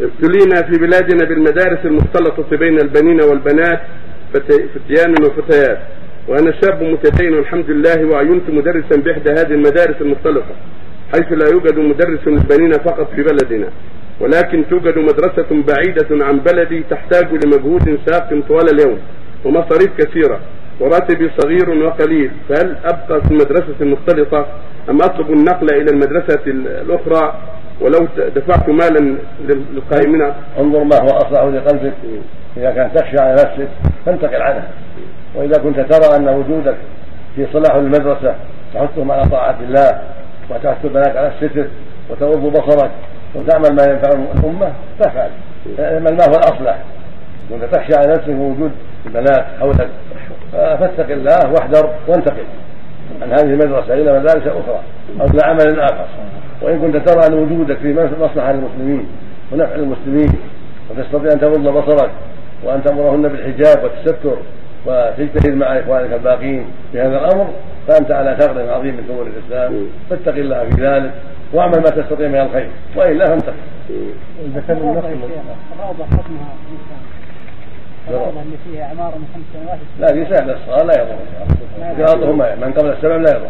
ابتلينا في بلادنا بالمدارس المختلطة بين البنين والبنات فتيان وفتيات. وأنا شاب متدين الحمد لله وعينت مدرسا بإحدى هذه المدارس المختلطة حيث لا يوجد مدرس للبنين فقط في بلدنا ولكن توجد مدرسة بعيدة عن بلدي تحتاج لمجهود ساق طوال اليوم ومصاريف كثيرة وراتبي صغير وقليل فهل أبقى في المدرسة المختلطة أم أطلب النقل إلى المدرسة الأخرى؟ ولو دفعت مالا للقائمين. انظر ما هو أصلح لقلبك إذا كان تخشى على نفسك فانتقل عنها. وإذا كنت ترى أن وجودك في صلاح المدرسة تحثهم على طاعة الله وتحث البنات على الستر وتغض بصرك وتعمل ما ينفع الأمة فافعل. اعمل ما هو الأصلح؟ كنت تخشى على نفسك وجود البنات حولك فاتق الله واحذر وانتقل. عن هذه المدرسة إلى مدارس أخرى أو إلى عمل آخر. وإن كنت ترى أن وجودك في مصلحة للمسلمين ونفع المسلمين وتستطيع أن تغض بصرك وأن تأمرهن بالحجاب والتستر وتجتهد مع إخوانك الباقين في هذا الأمر فأنت على ثغر عظيم من ثغور الإسلام. فاتق الله في ذلك واعمل ما تستطيع من الخير. وإلا فانتقل. إذا كان الروضة حكمها اللي فيها عمارة من خمس سنوات. لا دي سهلة الصغار لا يضر. قراءتهم من قبل السبع لا يضر.